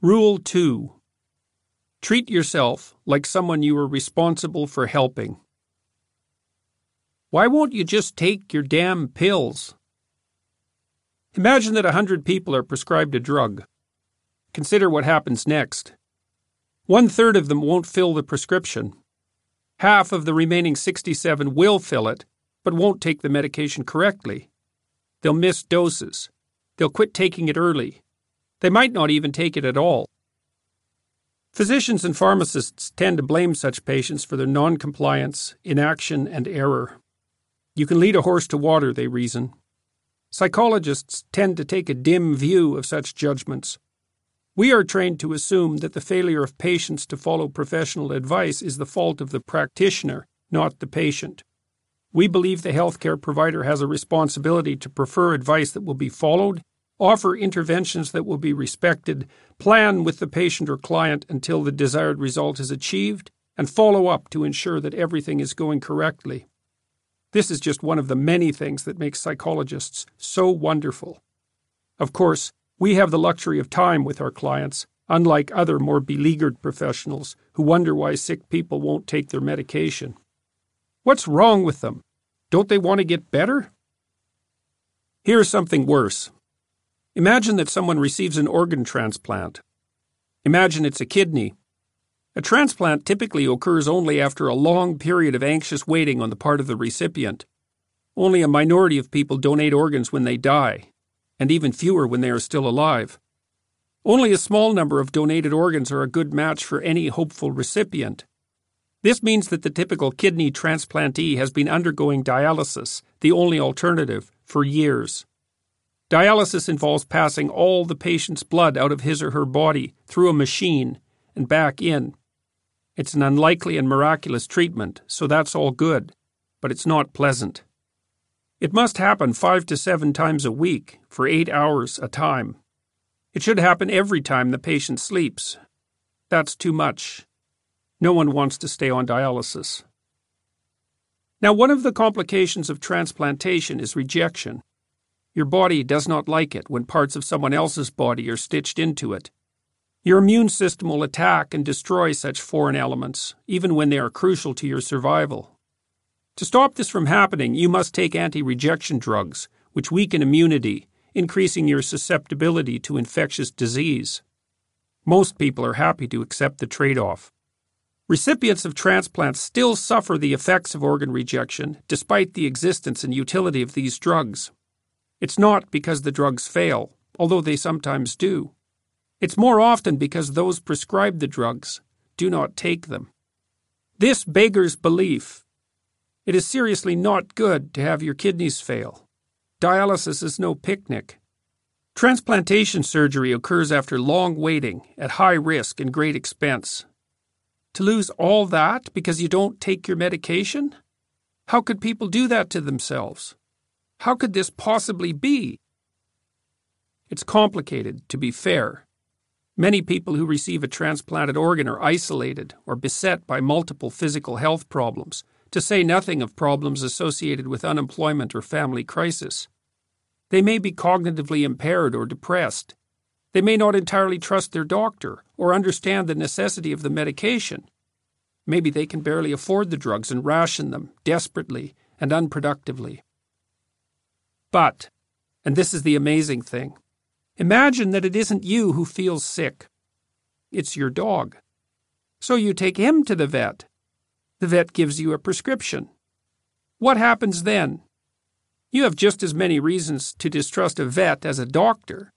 Rule 2 Treat yourself like someone you are responsible for helping. Why won't you just take your damn pills? Imagine that a hundred people are prescribed a drug. Consider what happens next. One third of them won't fill the prescription. Half of the remaining 67 will fill it, but won't take the medication correctly. They'll miss doses. They'll quit taking it early. They might not even take it at all. Physicians and pharmacists tend to blame such patients for their noncompliance, inaction, and error. You can lead a horse to water, they reason. Psychologists tend to take a dim view of such judgments. We are trained to assume that the failure of patients to follow professional advice is the fault of the practitioner, not the patient. We believe the healthcare provider has a responsibility to prefer advice that will be followed, offer interventions that will be respected, plan with the patient or client until the desired result is achieved, and follow up to ensure that everything is going correctly. This is just one of the many things that make psychologists so wonderful. Of course, we have the luxury of time with our clients, unlike other more beleaguered professionals who wonder why sick people won't take their medication. What's wrong with them? Don't they want to get better? Here's something worse. Imagine that someone receives an organ transplant. Imagine it's a kidney a transplant typically occurs only after a long period of anxious waiting on the part of the recipient. Only a minority of people donate organs when they die, and even fewer when they are still alive. Only a small number of donated organs are a good match for any hopeful recipient. This means that the typical kidney transplantee has been undergoing dialysis, the only alternative, for years. Dialysis involves passing all the patient's blood out of his or her body through a machine and back in it's an unlikely and miraculous treatment, so that's all good, but it's not pleasant. It must happen five to seven times a week for eight hours a time. It should happen every time the patient sleeps. That's too much. No one wants to stay on dialysis. Now, one of the complications of transplantation is rejection. Your body does not like it when parts of someone else's body are stitched into it. Your immune system will attack and destroy such foreign elements, even when they are crucial to your survival. To stop this from happening, you must take anti rejection drugs, which weaken immunity, increasing your susceptibility to infectious disease. Most people are happy to accept the trade off. Recipients of transplants still suffer the effects of organ rejection despite the existence and utility of these drugs. It's not because the drugs fail, although they sometimes do. It's more often because those prescribed the drugs do not take them. This beggars belief. It is seriously not good to have your kidneys fail. Dialysis is no picnic. Transplantation surgery occurs after long waiting, at high risk and great expense. To lose all that because you don't take your medication? How could people do that to themselves? How could this possibly be? It's complicated, to be fair. Many people who receive a transplanted organ are isolated or beset by multiple physical health problems, to say nothing of problems associated with unemployment or family crisis. They may be cognitively impaired or depressed. They may not entirely trust their doctor or understand the necessity of the medication. Maybe they can barely afford the drugs and ration them desperately and unproductively. But, and this is the amazing thing, Imagine that it isn't you who feels sick. It's your dog. So you take him to the vet. The vet gives you a prescription. What happens then? You have just as many reasons to distrust a vet as a doctor.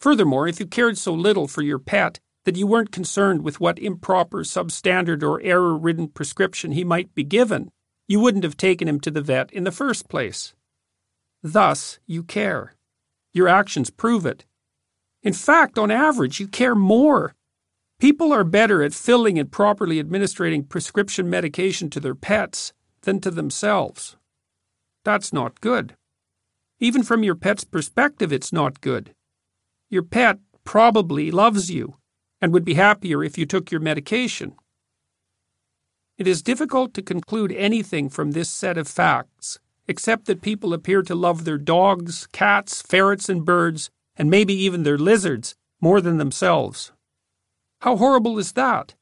Furthermore, if you cared so little for your pet that you weren't concerned with what improper, substandard, or error ridden prescription he might be given, you wouldn't have taken him to the vet in the first place. Thus, you care. Your actions prove it. In fact, on average, you care more. People are better at filling and properly administering prescription medication to their pets than to themselves. That's not good. Even from your pet's perspective, it's not good. Your pet probably loves you and would be happier if you took your medication. It is difficult to conclude anything from this set of facts, except that people appear to love their dogs, cats, ferrets, and birds and maybe even their lizards, more than themselves. How horrible is that?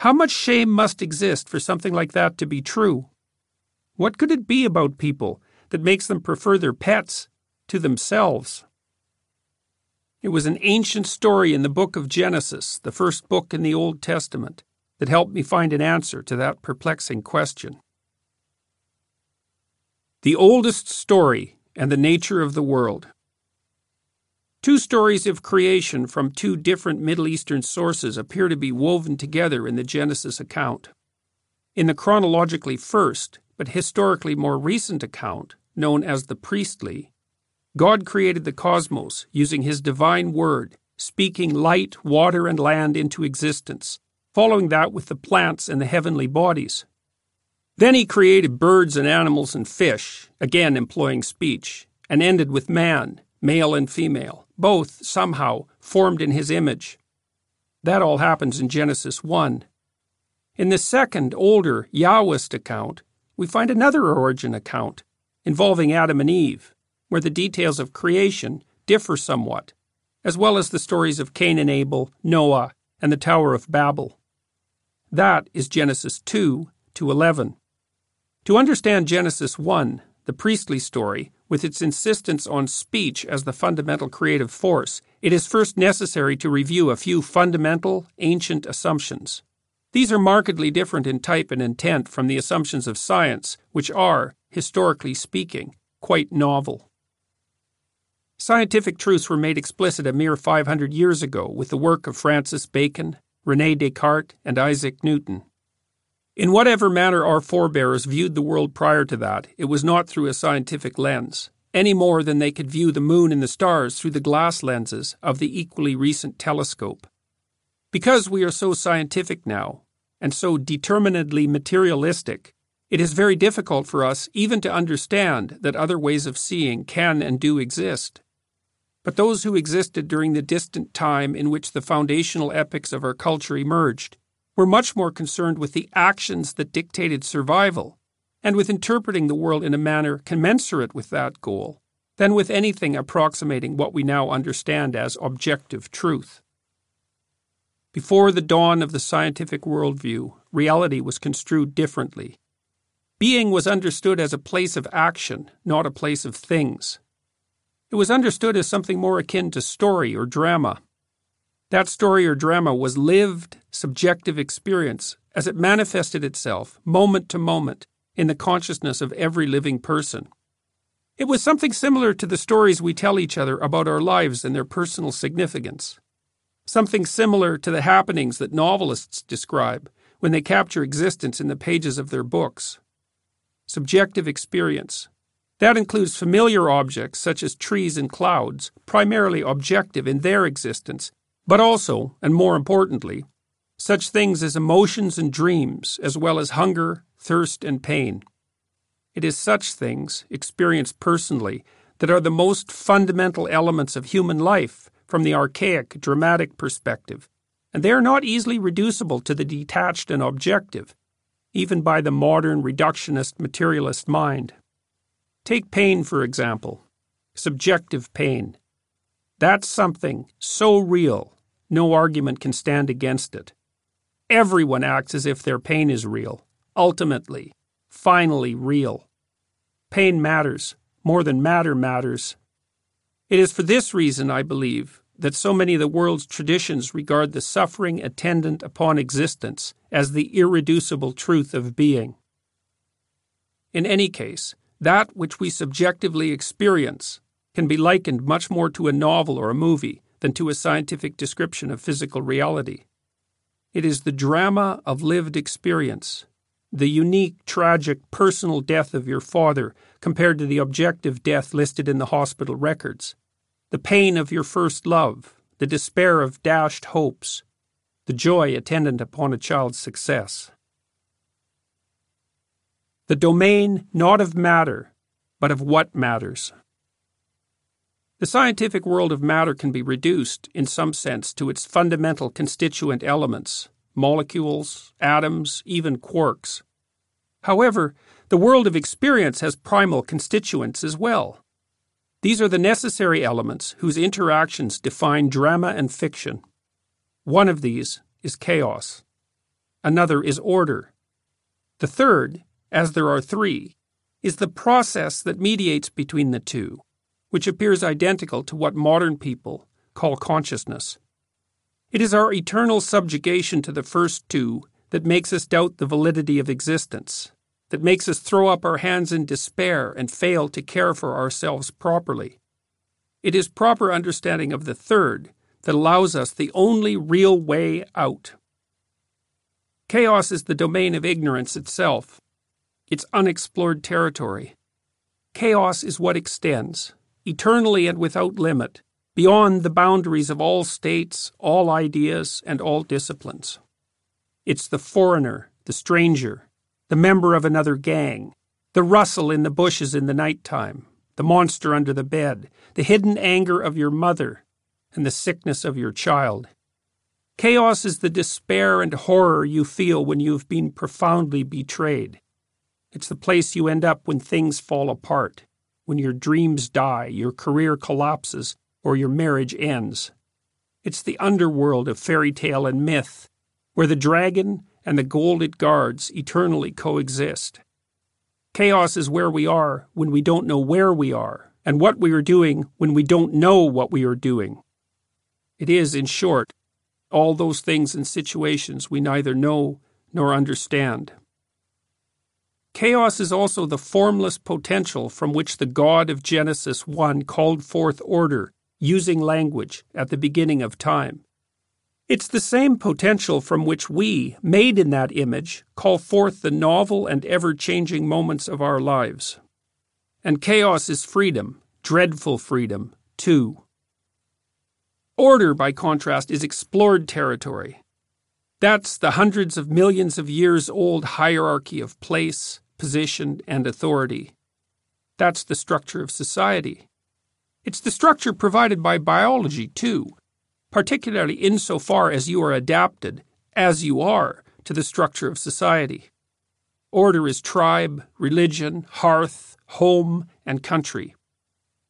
How much shame must exist for something like that to be true? What could it be about people that makes them prefer their pets to themselves? It was an ancient story in the book of Genesis, the first book in the Old Testament, that helped me find an answer to that perplexing question. The oldest story and the nature of the world. Two stories of creation from two different Middle Eastern sources appear to be woven together in the Genesis account. In the chronologically first, but historically more recent account, known as the priestly, God created the cosmos using his divine word, speaking light, water, and land into existence, following that with the plants and the heavenly bodies. Then he created birds and animals and fish, again employing speech, and ended with man, male and female, both somehow formed in his image. That all happens in Genesis 1. In the second, older Yahwist account, we find another origin account involving Adam and Eve, where the details of creation differ somewhat, as well as the stories of Cain and Abel, Noah, and the Tower of Babel. That is Genesis 2 to 11. To understand Genesis 1, the priestly story, with its insistence on speech as the fundamental creative force, it is first necessary to review a few fundamental, ancient assumptions. These are markedly different in type and intent from the assumptions of science, which are, historically speaking, quite novel. Scientific truths were made explicit a mere 500 years ago with the work of Francis Bacon, Rene Descartes, and Isaac Newton. In whatever manner our forebears viewed the world prior to that, it was not through a scientific lens, any more than they could view the moon and the stars through the glass lenses of the equally recent telescope. Because we are so scientific now, and so determinedly materialistic, it is very difficult for us even to understand that other ways of seeing can and do exist. But those who existed during the distant time in which the foundational epochs of our culture emerged were much more concerned with the actions that dictated survival and with interpreting the world in a manner commensurate with that goal than with anything approximating what we now understand as objective truth. Before the dawn of the scientific worldview, reality was construed differently. Being was understood as a place of action, not a place of things. It was understood as something more akin to story or drama, that story or drama was lived, subjective experience as it manifested itself, moment to moment, in the consciousness of every living person. It was something similar to the stories we tell each other about our lives and their personal significance. Something similar to the happenings that novelists describe when they capture existence in the pages of their books. Subjective experience. That includes familiar objects such as trees and clouds, primarily objective in their existence but also, and more importantly, such things as emotions and dreams, as well as hunger, thirst, and pain. It is such things, experienced personally, that are the most fundamental elements of human life from the archaic, dramatic perspective, and they are not easily reducible to the detached and objective, even by the modern reductionist materialist mind. Take pain, for example, subjective pain. That's something so real no argument can stand against it. Everyone acts as if their pain is real, ultimately, finally real. Pain matters, more than matter matters. It is for this reason, I believe, that so many of the world's traditions regard the suffering attendant upon existence as the irreducible truth of being. In any case, that which we subjectively experience can be likened much more to a novel or a movie than to a scientific description of physical reality. It is the drama of lived experience, the unique, tragic, personal death of your father compared to the objective death listed in the hospital records, the pain of your first love, the despair of dashed hopes, the joy attendant upon a child's success. The domain not of matter, but of what matters. The scientific world of matter can be reduced, in some sense, to its fundamental constituent elements molecules, atoms, even quarks. However, the world of experience has primal constituents as well. These are the necessary elements whose interactions define drama and fiction. One of these, is chaos. Another is order. The third, as there are three, is the process that mediates between the two, which appears identical to what modern people call consciousness. It is our eternal subjugation to the first two that makes us doubt the validity of existence, that makes us throw up our hands in despair and fail to care for ourselves properly. It is proper understanding of the third that allows us the only real way out. Chaos is the domain of ignorance itself, its unexplored territory. Chaos is what extends, eternally and without limit, beyond the boundaries of all states, all ideas, and all disciplines. It's the foreigner, the stranger, the member of another gang, the rustle in the bushes in the night time, the monster under the bed, the hidden anger of your mother, and the sickness of your child. Chaos is the despair and horror you feel when you have been profoundly betrayed. It's the place you end up when things fall apart, when your dreams die, your career collapses, or your marriage ends. It's the underworld of fairy tale and myth, where the dragon and the gold it guards eternally coexist. Chaos is where we are when we don't know where we are, and what we are doing when we don't know what we are doing. It is, in short, all those things and situations we neither know nor understand. Chaos is also the formless potential from which the God of Genesis 1 called forth order using language at the beginning of time. It's the same potential from which we, made in that image, call forth the novel and ever changing moments of our lives. And chaos is freedom, dreadful freedom, too. Order, by contrast, is explored territory. That's the hundreds of millions of years old hierarchy of place, position, and authority. That's the structure of society. It's the structure provided by biology, too, particularly insofar as you are adapted, as you are, to the structure of society. Order is tribe, religion, hearth, home, and country.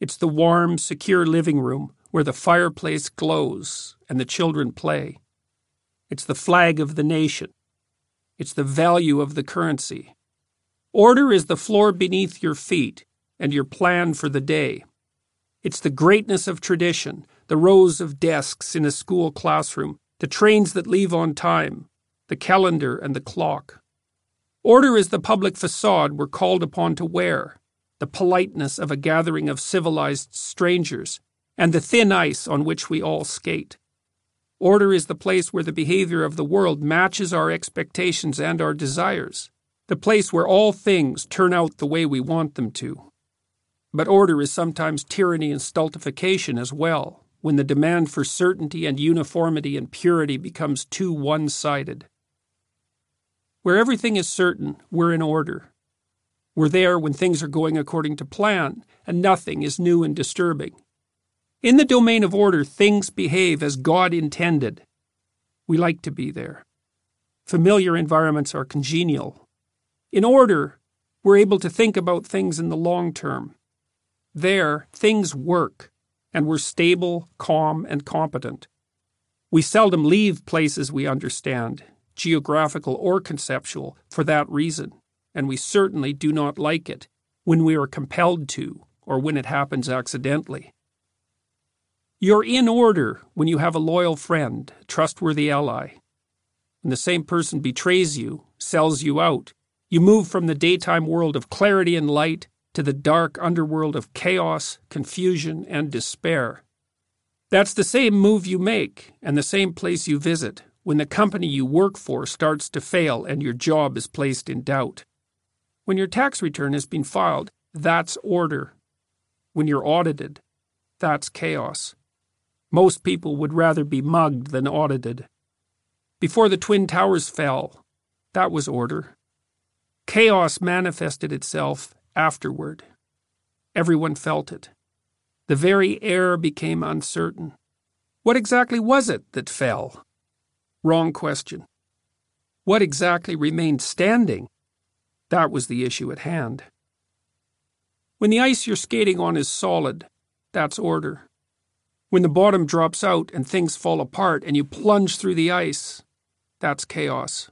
It's the warm, secure living room where the fireplace glows and the children play. It's the flag of the nation. It's the value of the currency. Order is the floor beneath your feet and your plan for the day. It's the greatness of tradition, the rows of desks in a school classroom, the trains that leave on time, the calendar and the clock. Order is the public facade we're called upon to wear, the politeness of a gathering of civilized strangers, and the thin ice on which we all skate. Order is the place where the behavior of the world matches our expectations and our desires, the place where all things turn out the way we want them to. But order is sometimes tyranny and stultification as well, when the demand for certainty and uniformity and purity becomes too one sided. Where everything is certain, we're in order. We're there when things are going according to plan, and nothing is new and disturbing. In the domain of order, things behave as God intended. We like to be there. Familiar environments are congenial. In order, we're able to think about things in the long term. There, things work, and we're stable, calm, and competent. We seldom leave places we understand, geographical or conceptual, for that reason, and we certainly do not like it when we are compelled to or when it happens accidentally. You're in order when you have a loyal friend, a trustworthy ally. When the same person betrays you, sells you out, you move from the daytime world of clarity and light to the dark underworld of chaos, confusion, and despair. That's the same move you make and the same place you visit when the company you work for starts to fail and your job is placed in doubt. When your tax return has been filed, that's order. When you're audited, that's chaos. Most people would rather be mugged than audited. Before the Twin Towers fell, that was order. Chaos manifested itself afterward. Everyone felt it. The very air became uncertain. What exactly was it that fell? Wrong question. What exactly remained standing? That was the issue at hand. When the ice you're skating on is solid, that's order. When the bottom drops out and things fall apart and you plunge through the ice, That's chaos.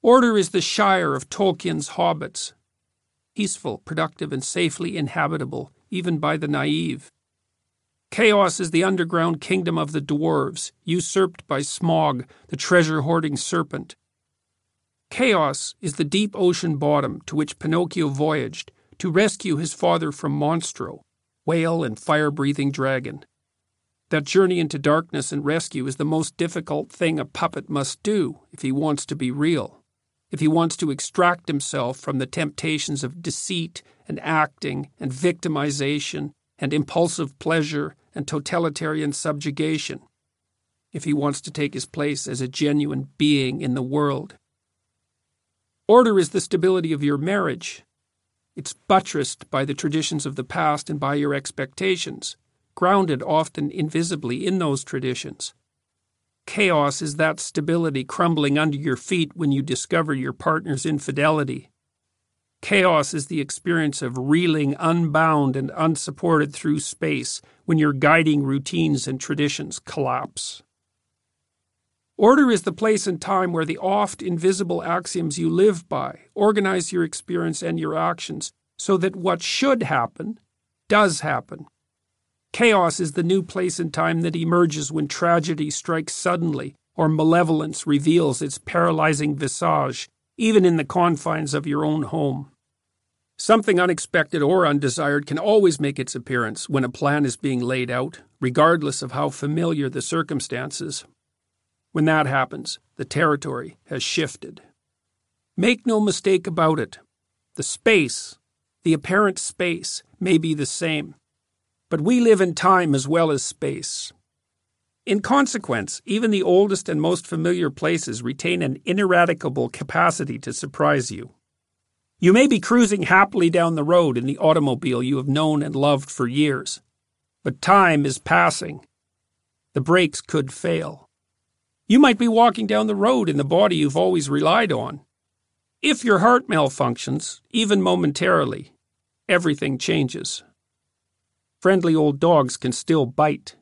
Order is the shire of Tolkien's hobbits. Peaceful, productive, and safely inhabitable, even by the naive. Chaos is the underground kingdom of the dwarves, usurped by Smaug, the treasure hoarding serpent. Chaos is the deep ocean bottom to which Pinocchio voyaged to rescue his father from Monstro, whale and fire breathing dragon. That journey into darkness and rescue is the most difficult thing a puppet must do if he wants to be real, if he wants to extract himself from the temptations of deceit and acting and victimization and impulsive pleasure and totalitarian subjugation, if he wants to take his place as a genuine being in the world. Order is the stability of your marriage. It's buttressed by the traditions of the past and by your expectations, grounded often invisibly in those traditions. Chaos is that stability crumbling under your feet when you discover your partner's infidelity. Chaos is the experience of reeling unbound and unsupported through space when your guiding routines and traditions collapse. Order is the place and time where the oft invisible axioms you live by organize your experience and your actions so that what should happen does happen. Chaos is the new place and time that emerges when tragedy strikes suddenly or malevolence reveals its paralyzing visage, even in the confines of your own home. Something unexpected or undesired can always make its appearance when a plan is being laid out, regardless of how familiar the circumstances. When that happens, the territory has shifted. Make no mistake about it. The space, the apparent space, may be the same. But we live in time as well as space. In consequence, even the oldest and most familiar places retain an ineradicable capacity to surprise you. You may be cruising happily down the road in the automobile you have known and loved for years, but time is passing. The brakes could fail. You might be walking down the road in the body you've always relied on. If your heart malfunctions, even momentarily, everything changes. Friendly old dogs can still bite.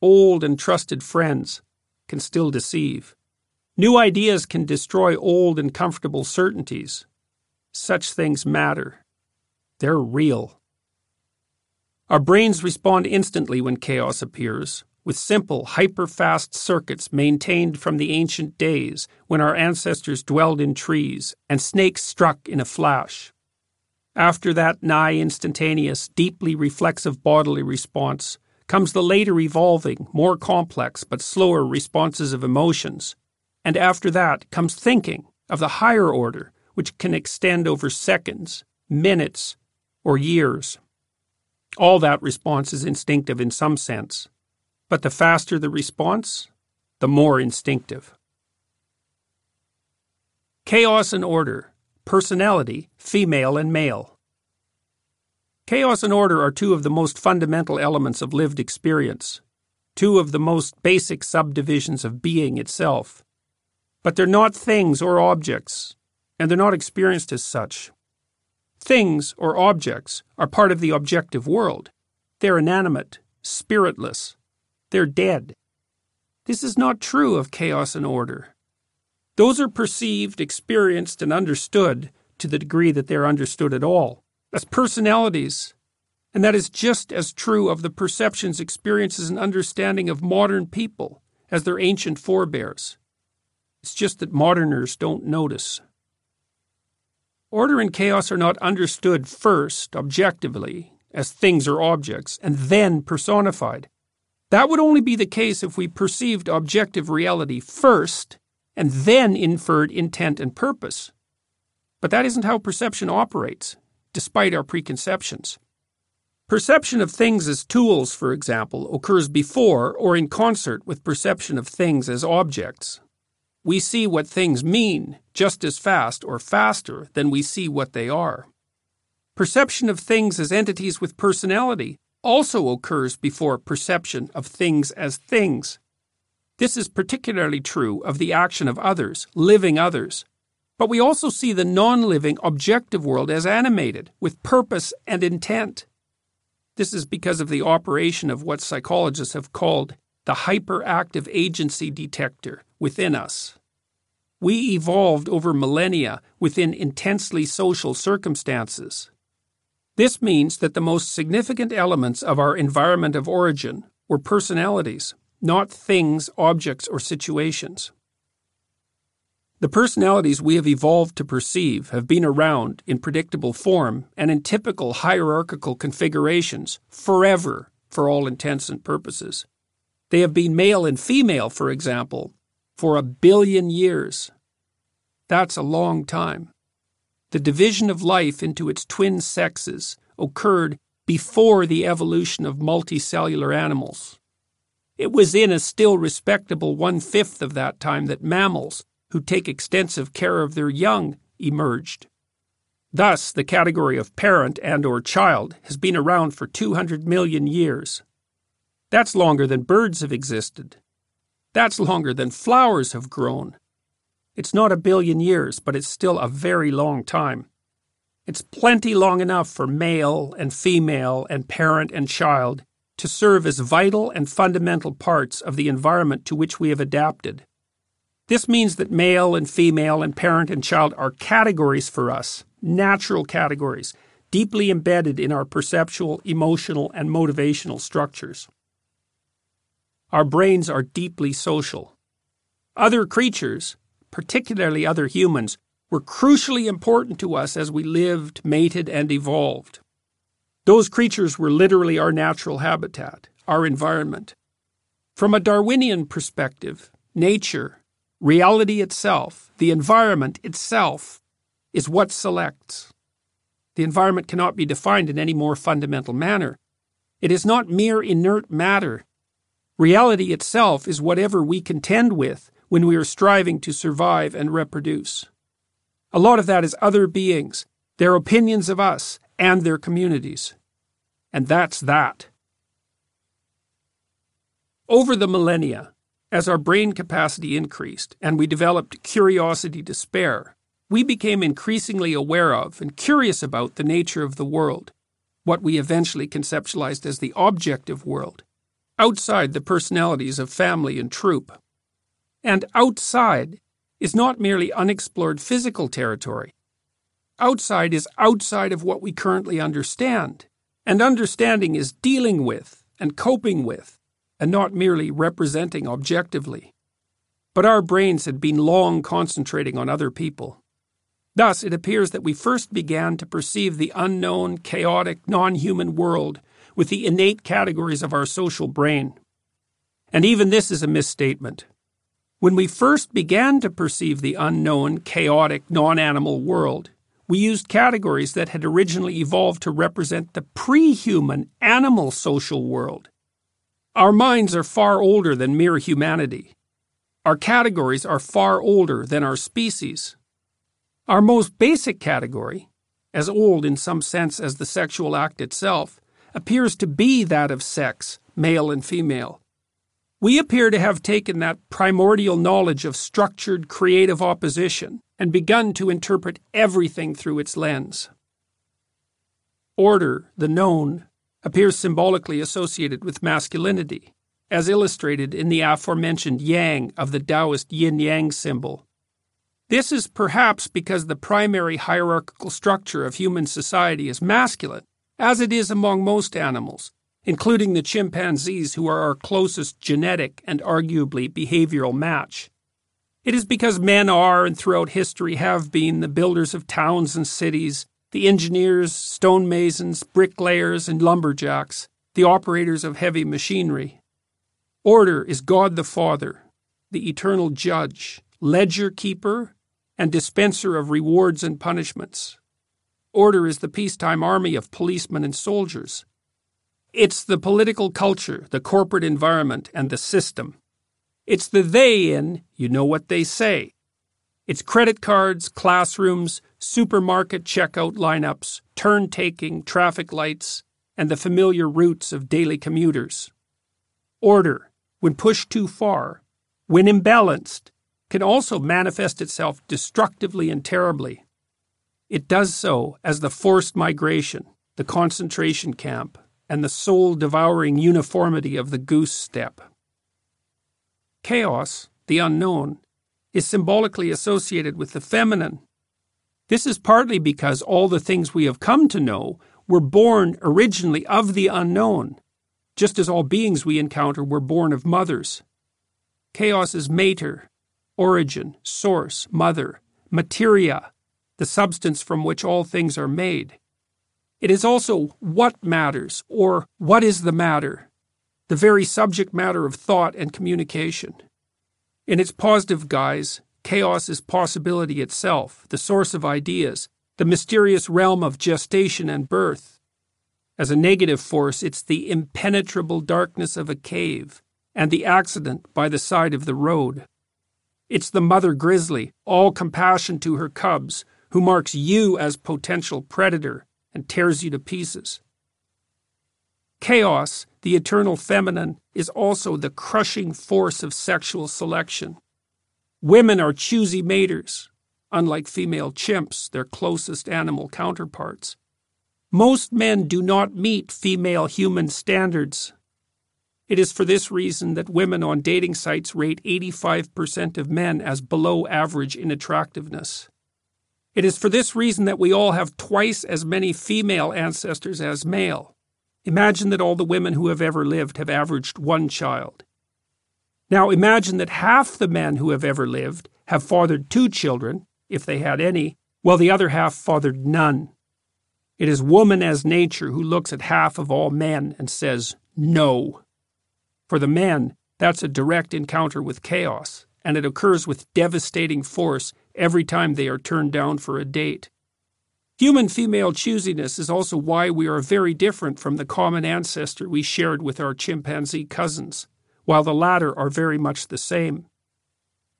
Old and trusted friends can still deceive. New ideas can destroy old and comfortable certainties. Such things matter. They're real. Our brains respond instantly when chaos appears, with simple, hyper fast circuits maintained from the ancient days when our ancestors dwelled in trees and snakes struck in a flash. After that nigh instantaneous, deeply reflexive bodily response comes the later evolving, more complex but slower responses of emotions. And after that comes thinking of the higher order which can extend over seconds, minutes, or years. All that response is instinctive in some sense, but the faster the response, the more instinctive. Chaos and order, personality, female and male. Chaos and order are two of the most fundamental elements of lived experience, two of the most basic subdivisions of being itself. But they're not things or objects, and they're not experienced as such. Things or objects are part of the objective world. They're inanimate, spiritless. They're dead. This is not true of chaos and order. Those are perceived, experienced, and understood to the degree that they're understood at all as personalities. And that is just as true of the perceptions, experiences, and understanding of modern people as their ancient forebears. It's just that moderners don't notice. Order and chaos are not understood first, objectively, as things or objects, and then personified. That would only be the case if we perceived objective reality first and then inferred intent and purpose. But that isn't how perception operates, despite our preconceptions. Perception of things as tools, for example, occurs before or in concert with perception of things as objects we see what things mean just as fast or faster than we see what they are. Perception of things as entities with personality also occurs before perception of things as things. This is particularly true of the action of others, living others. But we also see the non living objective world as animated, with purpose and intent. This is because of the operation of what psychologists have called the hyperactive agency detector within us. we evolved over millennia within intensely social circumstances. This means that the most significant elements of our environment of origin were personalities, not things, objects, or situations. The personalities we have evolved to perceive have been around in predictable form and in typical hierarchical configurations forever for all intents and purposes. They have been male and female, for example, for a billion years. That's a long time. The division of life into its twin sexes occurred before the evolution of multicellular animals. It was in a still respectable one fifth of that time that mammals, who take extensive care of their young emerged. Thus, the category of parent and or child has been around for 200 million years. That's longer than birds have existed. That's longer than flowers have grown. It's not a billion years, but it's still a very long time. It's plenty long enough for male and female and parent and child to serve as vital and fundamental parts of the environment to which we have adapted. This means that male and female and parent and child are categories for us, natural categories, deeply embedded in our perceptual, emotional, and motivational structures. Our brains are deeply social. Other creatures, particularly other humans, were crucially important to us as we lived, mated, and evolved. Those creatures were literally our natural habitat, our environment. From a Darwinian perspective, nature, Reality itself, the environment itself, is what selects. The environment cannot be defined in any more fundamental manner. It is not mere inert matter. Reality itself is whatever we contend with when we are striving to survive and reproduce. A lot of that is other beings, their opinions of us, and their communities. And that's that. Over the millennia, as our brain capacity increased and we developed curiosity to spare, we became increasingly aware of and curious about the nature of the world, what we eventually conceptualized as the objective world, outside the personalities of family and troop. And outside is not merely unexplored physical territory. Outside is outside of what we currently understand, and understanding is dealing with and coping with and not merely representing objectively. But our brains had been long concentrating on other people. Thus, it appears that we first began to perceive the unknown, chaotic, non human world with the innate categories of our social brain. And even this is a misstatement. When we first began to perceive the unknown, chaotic, non animal world, we used categories that had originally evolved to represent the pre human animal social world. Our minds are far older than mere humanity. Our categories are far older than our species. Our most basic category, as old in some sense as the sexual act itself, appears to be that of sex, male and female. We appear to have taken that primordial knowledge of structured creative opposition and begun to interpret everything through its lens. Order, the known, appears symbolically associated with masculinity, as illustrated in the aforementioned yang of the Taoist yin yang symbol. This is perhaps because the primary hierarchical structure of human society is masculine, as it is among most animals, including the chimpanzees who are our closest genetic and arguably behavioral match. It is because men are and throughout history have been the builders of towns and cities, the engineers, stonemasons, bricklayers, and lumberjacks, the operators of heavy machinery. Order is God the Father, the eternal judge, ledger keeper, and dispenser of rewards and punishments. Order is the peacetime army of policemen and soldiers. It's the political culture, the corporate environment, and the system. It's the they in, you know what they say. It's credit cards, classrooms, supermarket checkout lineups, turn taking, traffic lights, and the familiar routes of daily commuters. Order, when pushed too far, when imbalanced, can also manifest itself destructively and terribly. It does so as the forced migration, the concentration camp, and the soul devouring uniformity of the goose step. Chaos, the unknown, is symbolically associated with the feminine. This is partly because all the things we have come to know were born originally of the unknown, just as all beings we encounter were born of mothers. Chaos is mater, origin, source, mother, materia, the substance from which all things are made. It is also what matters, or what is the matter, the very subject matter of thought and communication. In its positive guise, chaos is possibility itself, the source of ideas, the mysterious realm of gestation and birth. As a negative force, it's the impenetrable darkness of a cave and the accident by the side of the road. It's the mother grizzly, all compassion to her cubs, who marks you as potential predator and tears you to pieces. Chaos, the eternal feminine, is also the crushing force of sexual selection. Women are choosy maters, unlike female chimps, their closest animal counterparts. Most men do not meet female human standards. It is for this reason that women on dating sites rate 85% of men as below average in attractiveness. It is for this reason that we all have twice as many female ancestors as male. Imagine that all the women who have ever lived have averaged one child. Now imagine that half the men who have ever lived have fathered two children, if they had any, while the other half fathered none. It is woman as nature who looks at half of all men and says, No. For the men, that's a direct encounter with chaos, and it occurs with devastating force every time they are turned down for a date. Human female choosiness is also why we are very different from the common ancestor we shared with our chimpanzee cousins, while the latter are very much the same.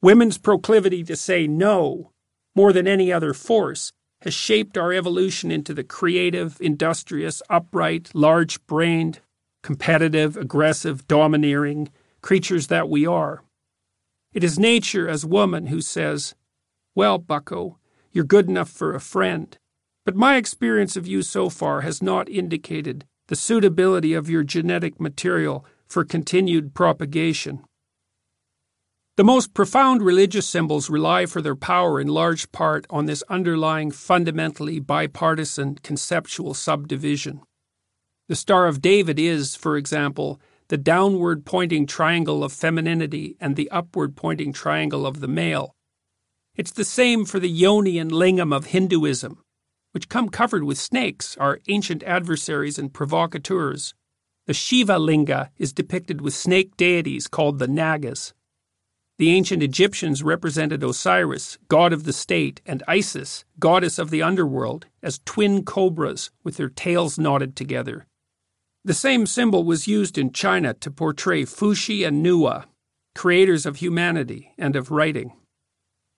Women's proclivity to say no, more than any other force, has shaped our evolution into the creative, industrious, upright, large brained, competitive, aggressive, domineering creatures that we are. It is nature as woman who says, well, Bucko, you're good enough for a friend. But my experience of you so far has not indicated the suitability of your genetic material for continued propagation. The most profound religious symbols rely for their power in large part on this underlying fundamentally bipartisan conceptual subdivision. The Star of David is, for example, the downward pointing triangle of femininity and the upward pointing triangle of the male, it's the same for the yoni and lingam of Hinduism, which come covered with snakes, are ancient adversaries and provocateurs. The Shiva linga is depicted with snake deities called the Nagas. The ancient Egyptians represented Osiris, god of the state, and Isis, goddess of the underworld, as twin cobras with their tails knotted together. The same symbol was used in China to portray Fuxi and Nuwa, creators of humanity and of writing.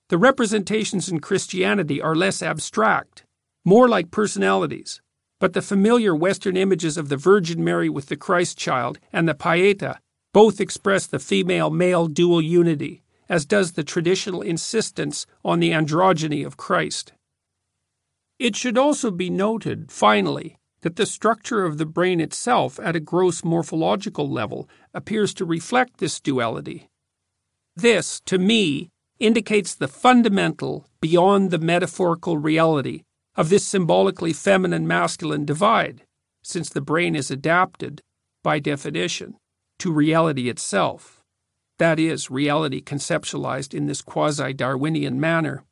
The representations in Christianity are less abstract, more like personalities, but the familiar Western images of the Virgin Mary with the Christ child and the Pieta both express the female male dual unity, as does the traditional insistence on the androgyny of Christ. It should also be noted, finally, that the structure of the brain itself at a gross morphological level appears to reflect this duality. This, to me, indicates the fundamental, beyond the metaphorical reality of this symbolically feminine masculine divide, since the brain is adapted, by definition, to reality itself. That is, reality conceptualized in this quasi Darwinian manner.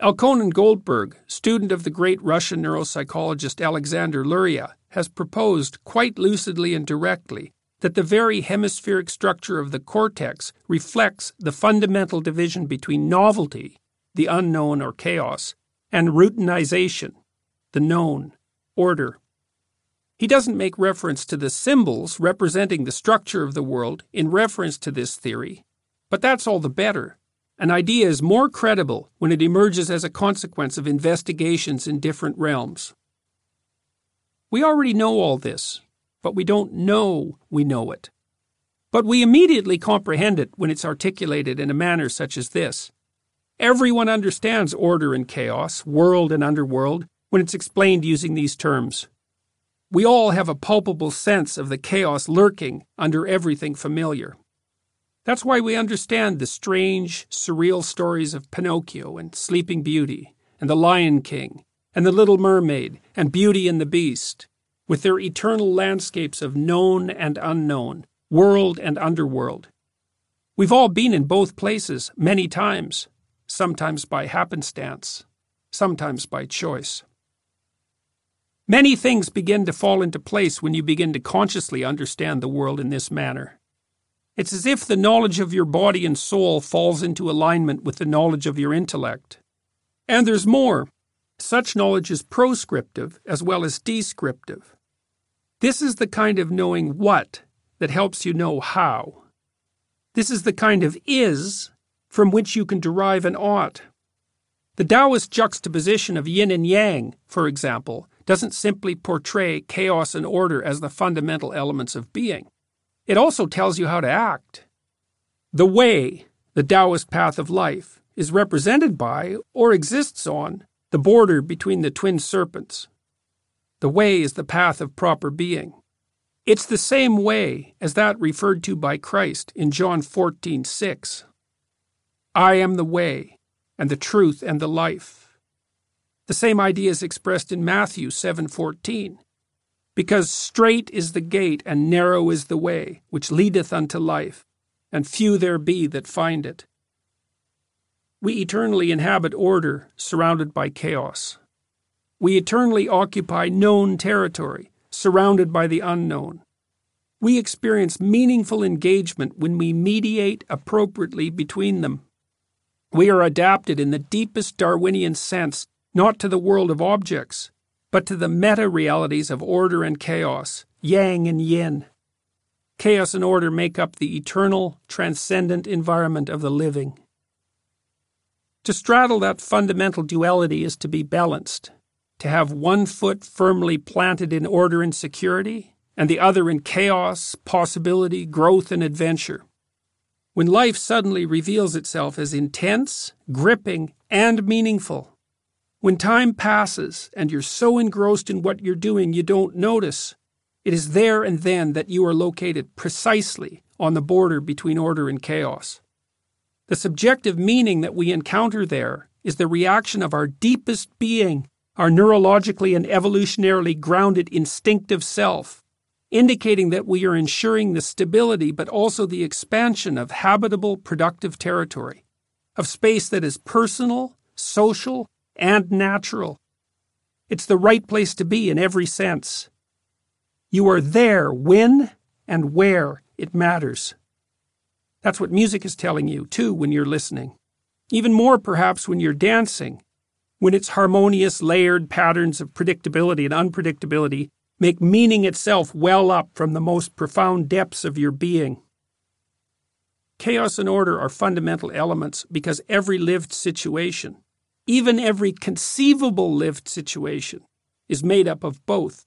Elkhonon Goldberg, student of the great Russian neuropsychologist Alexander Luria, has proposed quite lucidly and directly that the very hemispheric structure of the cortex reflects the fundamental division between novelty, the unknown or chaos, and routinization, the known, order. He doesn't make reference to the symbols representing the structure of the world in reference to this theory, but that's all the better. An idea is more credible when it emerges as a consequence of investigations in different realms. We already know all this, but we don't know we know it. But we immediately comprehend it when it's articulated in a manner such as this. Everyone understands order and chaos, world and underworld, when it's explained using these terms. We all have a palpable sense of the chaos lurking under everything familiar. That's why we understand the strange, surreal stories of Pinocchio and Sleeping Beauty and The Lion King and The Little Mermaid and Beauty and the Beast, with their eternal landscapes of known and unknown, world and underworld. We've all been in both places many times, sometimes by happenstance, sometimes by choice. Many things begin to fall into place when you begin to consciously understand the world in this manner. It's as if the knowledge of your body and soul falls into alignment with the knowledge of your intellect. And there's more. Such knowledge is proscriptive as well as descriptive. This is the kind of knowing what that helps you know how. This is the kind of is from which you can derive an ought. The Taoist juxtaposition of yin and yang, for example, doesn't simply portray chaos and order as the fundamental elements of being. It also tells you how to act. The way, the Taoist path of life, is represented by, or exists on, the border between the twin serpents. The way is the path of proper being. It's the same way as that referred to by Christ in John 14:6. I am the way, and the truth, and the life. The same idea is expressed in Matthew 7:14. Because strait is the gate and narrow is the way which leadeth unto life, and few there be that find it. We eternally inhabit order surrounded by chaos. We eternally occupy known territory, surrounded by the unknown. We experience meaningful engagement when we mediate appropriately between them. We are adapted in the deepest Darwinian sense not to the world of objects, but to the meta realities of order and chaos, yang and yin. Chaos and order make up the eternal, transcendent environment of the living. To straddle that fundamental duality is to be balanced, to have one foot firmly planted in order and security, and the other in chaos, possibility, growth, and adventure. When life suddenly reveals itself as intense, gripping, and meaningful, when time passes and you're so engrossed in what you're doing you don't notice, it is there and then that you are located precisely on the border between order and chaos. The subjective meaning that we encounter there is the reaction of our deepest being, our neurologically and evolutionarily grounded instinctive self, indicating that we are ensuring the stability but also the expansion of habitable, productive territory, of space that is personal, social, and natural. It's the right place to be in every sense. You are there when and where it matters. That's what music is telling you, too, when you're listening. Even more, perhaps, when you're dancing, when its harmonious, layered patterns of predictability and unpredictability make meaning itself well up from the most profound depths of your being. Chaos and order are fundamental elements because every lived situation, even every conceivable lived situation, is made up of both.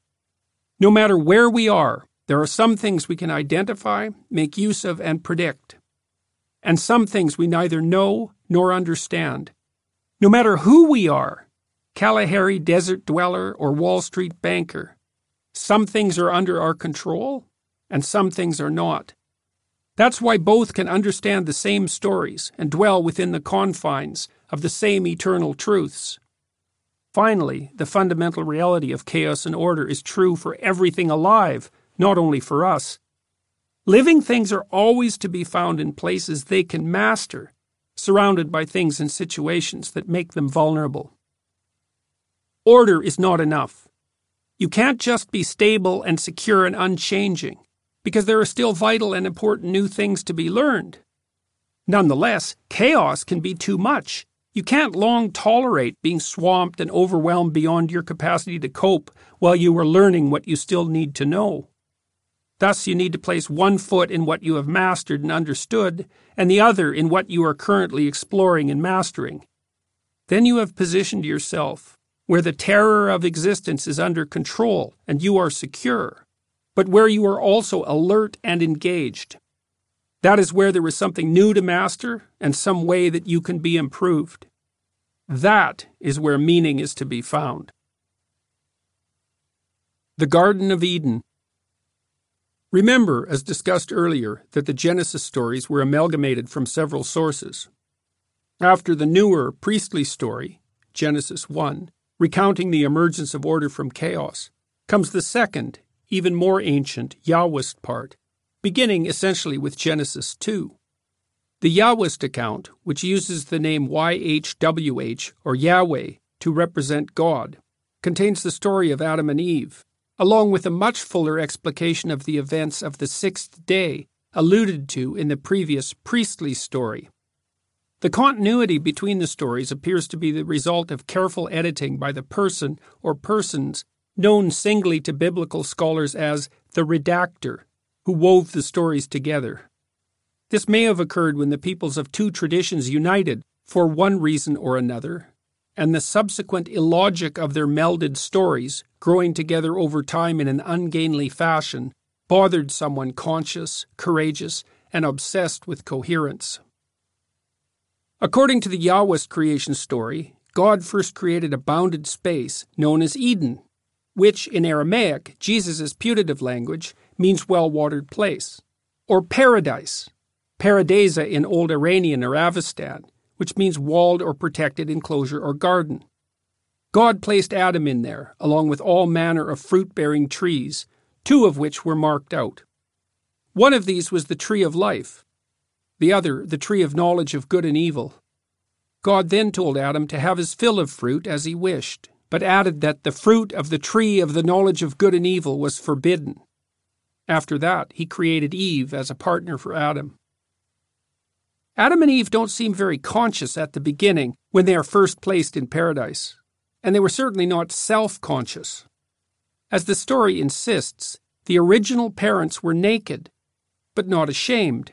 No matter where we are, there are some things we can identify, make use of, and predict and some things we neither know nor understand. No matter who we are Kalahari desert dweller or Wall Street banker some things are under our control and some things are not. That's why both can understand the same stories and dwell within the confines of the same eternal truths. Finally, the fundamental reality of chaos and order is true for everything alive, not only for us. Living things are always to be found in places they can master, surrounded by things and situations that make them vulnerable. Order is not enough. You can't just be stable and secure and unchanging, because there are still vital and important new things to be learned. Nonetheless, chaos can be too much. You can't long tolerate being swamped and overwhelmed beyond your capacity to cope while you are learning what you still need to know. Thus, you need to place one foot in what you have mastered and understood, and the other in what you are currently exploring and mastering. Then you have positioned yourself where the terror of existence is under control and you are secure, but where you are also alert and engaged. That is where there is something new to master and some way that you can be improved. That is where meaning is to be found. The Garden of Eden Remember, as discussed earlier, that the Genesis stories were amalgamated from several sources. After the newer priestly story, Genesis 1, recounting the emergence of order from chaos, comes the second, even more ancient, Yahwist part, beginning essentially with Genesis 2. The Yahwist account, which uses the name YHWH or Yahweh to represent God, contains the story of Adam and Eve, along with a much fuller explication of the events of the sixth day alluded to in the previous priestly story. The continuity between the stories appears to be the result of careful editing by the person or persons known singly to biblical scholars as the redactor, who wove the stories together. This may have occurred when the peoples of two traditions united for one reason or another, and the subsequent illogic of their melded stories, growing together over time in an ungainly fashion, bothered someone conscious, courageous, and obsessed with coherence. According to the Yahwist creation story, God first created a bounded space known as Eden, which in Aramaic, Jesus' putative language, means well watered place, or paradise, Paradisa in Old Iranian or Avestan, which means walled or protected enclosure or garden. God placed Adam in there, along with all manner of fruit bearing trees, two of which were marked out. One of these was the tree of life, the other, the tree of knowledge of good and evil. God then told Adam to have his fill of fruit as he wished, but added that the fruit of the tree of the knowledge of good and evil was forbidden. After that, he created Eve as a partner for Adam. Adam and Eve don't seem very conscious at the beginning when they are first placed in paradise, and they were certainly not self conscious. As the story insists, the original parents were naked, but not ashamed.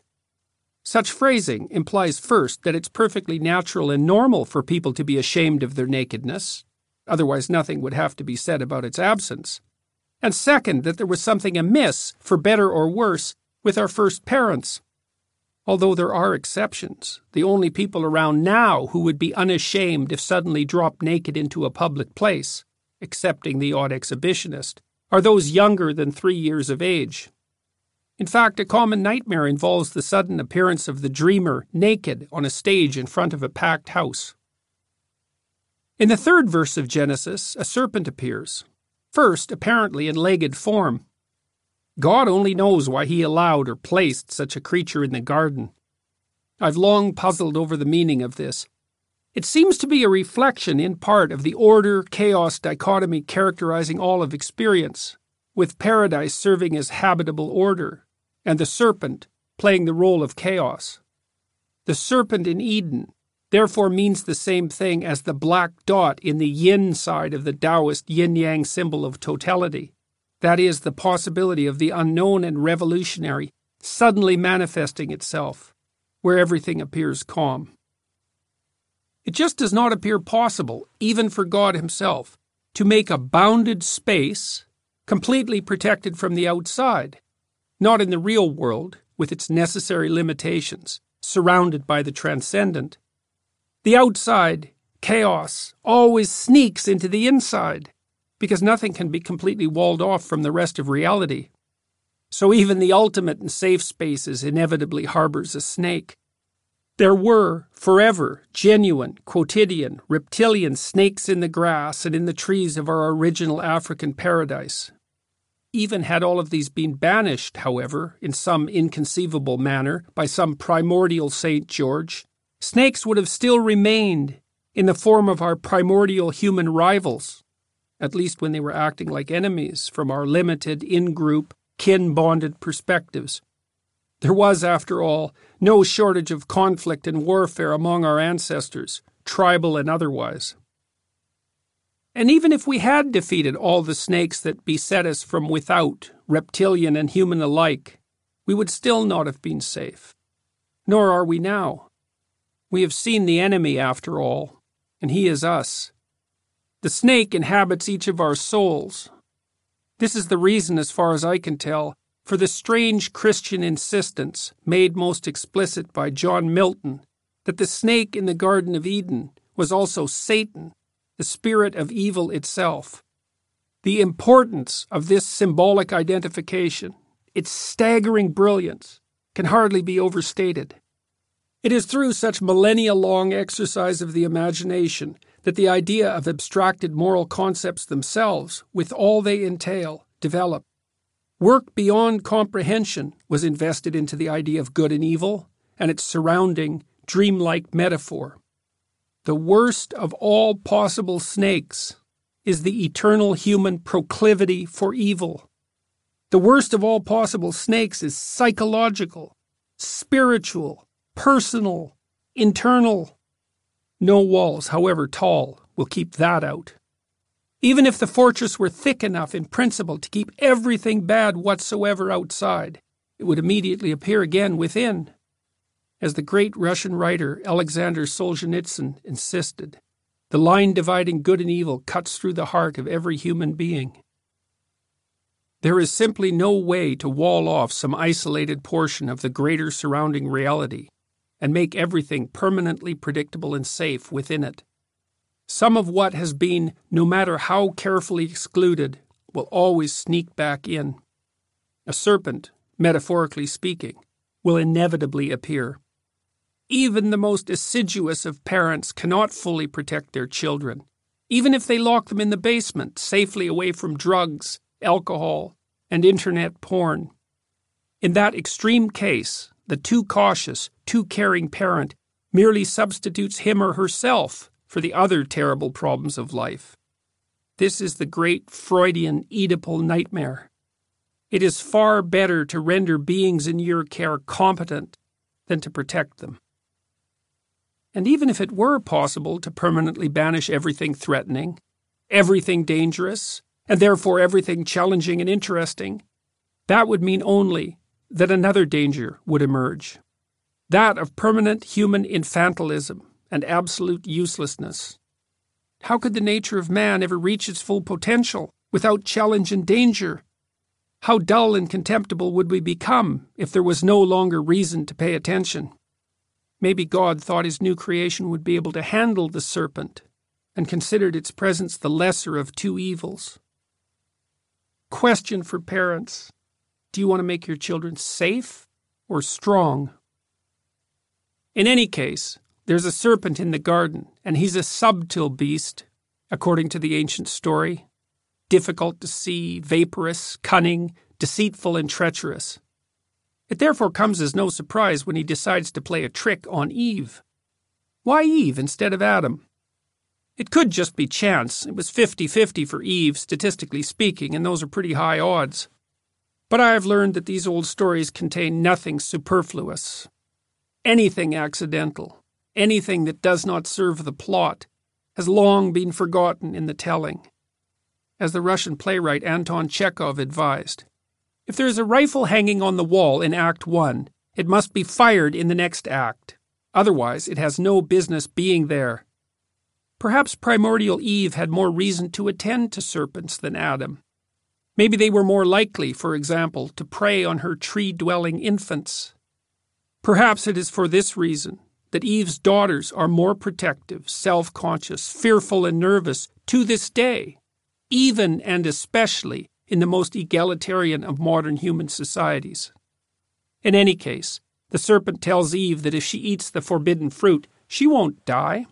Such phrasing implies first that it's perfectly natural and normal for people to be ashamed of their nakedness, otherwise, nothing would have to be said about its absence. And second, that there was something amiss, for better or worse, with our first parents. Although there are exceptions, the only people around now who would be unashamed if suddenly dropped naked into a public place, excepting the odd exhibitionist, are those younger than three years of age. In fact, a common nightmare involves the sudden appearance of the dreamer naked on a stage in front of a packed house. In the third verse of Genesis, a serpent appears, first apparently in legged form, God only knows why he allowed or placed such a creature in the garden. I've long puzzled over the meaning of this. It seems to be a reflection, in part, of the order chaos dichotomy characterizing all of experience, with paradise serving as habitable order, and the serpent playing the role of chaos. The serpent in Eden therefore means the same thing as the black dot in the yin side of the Taoist yin yang symbol of totality. That is, the possibility of the unknown and revolutionary suddenly manifesting itself, where everything appears calm. It just does not appear possible, even for God Himself, to make a bounded space completely protected from the outside, not in the real world, with its necessary limitations, surrounded by the transcendent. The outside, chaos, always sneaks into the inside, because nothing can be completely walled off from the rest of reality. So even the ultimate and safe spaces inevitably harbors a snake. There were, forever, genuine, quotidian, reptilian snakes in the grass and in the trees of our original African paradise. Even had all of these been banished, however, in some inconceivable manner by some primordial Saint George, snakes would have still remained in the form of our primordial human rivals, at least when they were acting like enemies from our limited in group, kin bonded perspectives. There was, after all, no shortage of conflict and warfare among our ancestors, tribal and otherwise. And even if we had defeated all the snakes that beset us from without, reptilian and human alike, we would still not have been safe. Nor are we now. We have seen the enemy, after all, and he is us. The snake inhabits each of our souls. This is the reason, as far as I can tell, for the strange Christian insistence, made most explicit by John Milton, that the snake in the Garden of Eden was also Satan, the spirit of evil itself. The importance of this symbolic identification its staggering brilliance, can hardly be overstated. It is through such millennia long exercise of the imagination that the idea of abstracted moral concepts themselves, with all they entail, develop. Work beyond comprehension was invested into the idea of good and evil and its surrounding dreamlike metaphor. The worst of all possible snakes is the eternal human proclivity for evil. The worst of all possible snakes is psychological, spiritual, personal, internal. No walls, however tall, will keep that out. Even if the fortress were thick enough in principle to keep everything bad whatsoever outside, it would immediately appear again within. As the great Russian writer Alexander Solzhenitsyn insisted, the line dividing good and evil cuts through the heart of every human being. There is simply no way to wall off some isolated portion of the greater surrounding reality and make everything permanently predictable and safe within it. Some of what has been, no matter how carefully excluded, will always sneak back in. A serpent, metaphorically speaking, will inevitably appear. Even the most assiduous of parents cannot fully protect their children, even if they lock them in the basement, safely away from drugs, alcohol, and internet porn. In that extreme case, the too cautious, too caring parent merely substitutes him or herself for the other terrible problems of life. This is the great Freudian Oedipal nightmare. It is far better to render beings in your care competent than to protect them. And even if it were possible to permanently banish everything threatening, everything dangerous, and therefore everything challenging and interesting, that would mean only that another danger would emerge that of permanent human infantilism and absolute uselessness. How could the nature of man ever reach its full potential without challenge and danger? How dull and contemptible would we become if there was no longer reason to pay attention? Maybe God thought his new creation would be able to handle the serpent and considered its presence the lesser of two evils. Question for parents Do you want to make your children safe or strong? In any case, there's a serpent in the garden, and he's a subtle beast, according to the ancient story. Difficult to see, vaporous, cunning, deceitful, and treacherous. It therefore comes as no surprise when he decides to play a trick on Eve. Why Eve instead of Adam? It could just be chance. It was 50 50 for Eve, statistically speaking, and those are pretty high odds. But I have learned that these old stories contain nothing superfluous, anything accidental, anything that does not serve the plot, has long been forgotten in the telling. As the Russian playwright Anton Chekhov advised, if there is a rifle hanging on the wall in Act 1, it must be fired in the next act. Otherwise, it has no business being there. Perhaps primordial Eve had more reason to attend to serpents than Adam. Maybe they were more likely, for example, to prey on her tree dwelling infants. Perhaps it is for this reason that Eve's daughters are more protective, self conscious, fearful, and nervous to this day, even and especially in the most egalitarian of modern human societies. In any case, the serpent tells Eve that if she eats the forbidden fruit, she won't die.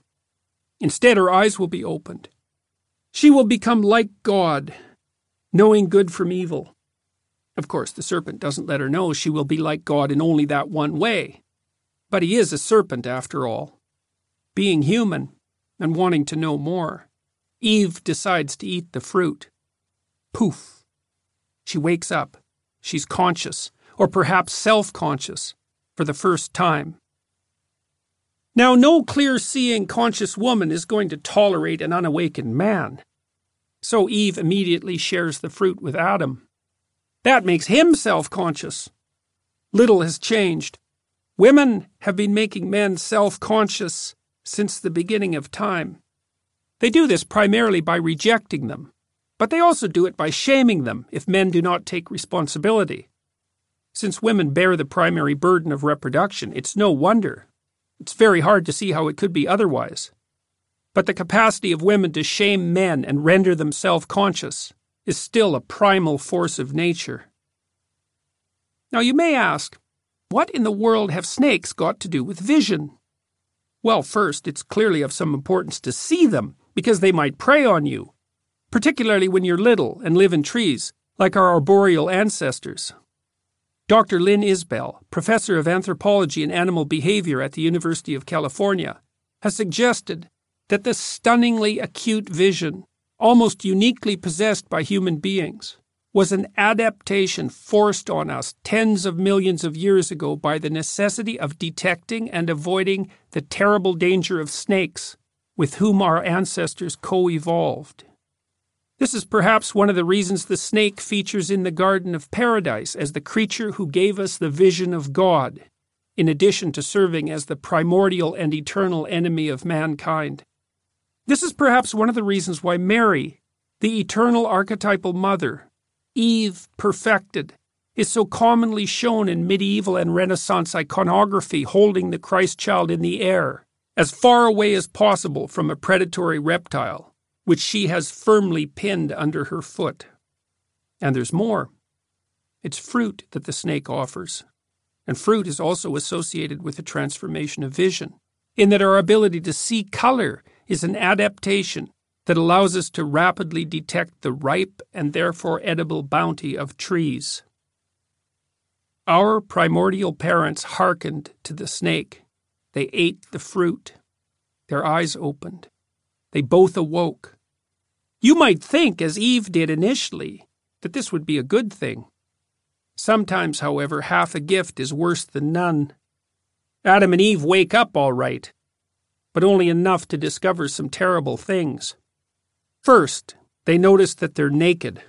Instead, her eyes will be opened. She will become like God, knowing good from evil. Of course, the serpent doesn't let her know she will be like God in only that one way. But he is a serpent, after all. Being human and wanting to know more, Eve decides to eat the fruit. Poof! She wakes up. She's conscious, or perhaps self conscious, for the first time. Now, no clear seeing, conscious woman is going to tolerate an unawakened man. So Eve immediately shares the fruit with Adam. That makes him self conscious. Little has changed. Women have been making men self conscious since the beginning of time. They do this primarily by rejecting them, but they also do it by shaming them if men do not take responsibility. Since women bear the primary burden of reproduction, it's no wonder. It's very hard to see how it could be otherwise. But the capacity of women to shame men and render them self conscious is still a primal force of nature. Now you may ask, what in the world have snakes got to do with vision? Well, first, it's clearly of some importance to see them, because they might prey on you, particularly when you're little and live in trees, like our arboreal ancestors. Dr. Lynn Isbell, professor of anthropology and animal behavior at the University of California, has suggested that the stunningly acute vision, almost uniquely possessed by human beings, was an adaptation forced on us tens of millions of years ago by the necessity of detecting and avoiding the terrible danger of snakes, with whom our ancestors co evolved. This is perhaps one of the reasons the snake features in the Garden of Paradise as the creature who gave us the vision of God, in addition to serving as the primordial and eternal enemy of mankind. This is perhaps one of the reasons why Mary, the eternal archetypal mother, Eve perfected, is so commonly shown in medieval and Renaissance iconography holding the Christ child in the air, as far away as possible from a predatory reptile, which she has firmly pinned under her foot. And there's more. It's fruit that the snake offers. And fruit is also associated with the transformation of vision, in that our ability to see color is an adaptation that allows us to rapidly detect the ripe and therefore edible bounty of trees. Our primordial parents hearkened to the snake. They ate the fruit. Their eyes opened. They both awoke. You might think, as Eve did initially, that this would be a good thing. Sometimes, however, half a gift is worse than none. Adam and Eve wake up all right, but only enough to discover some terrible things. First, they notice that they're naked.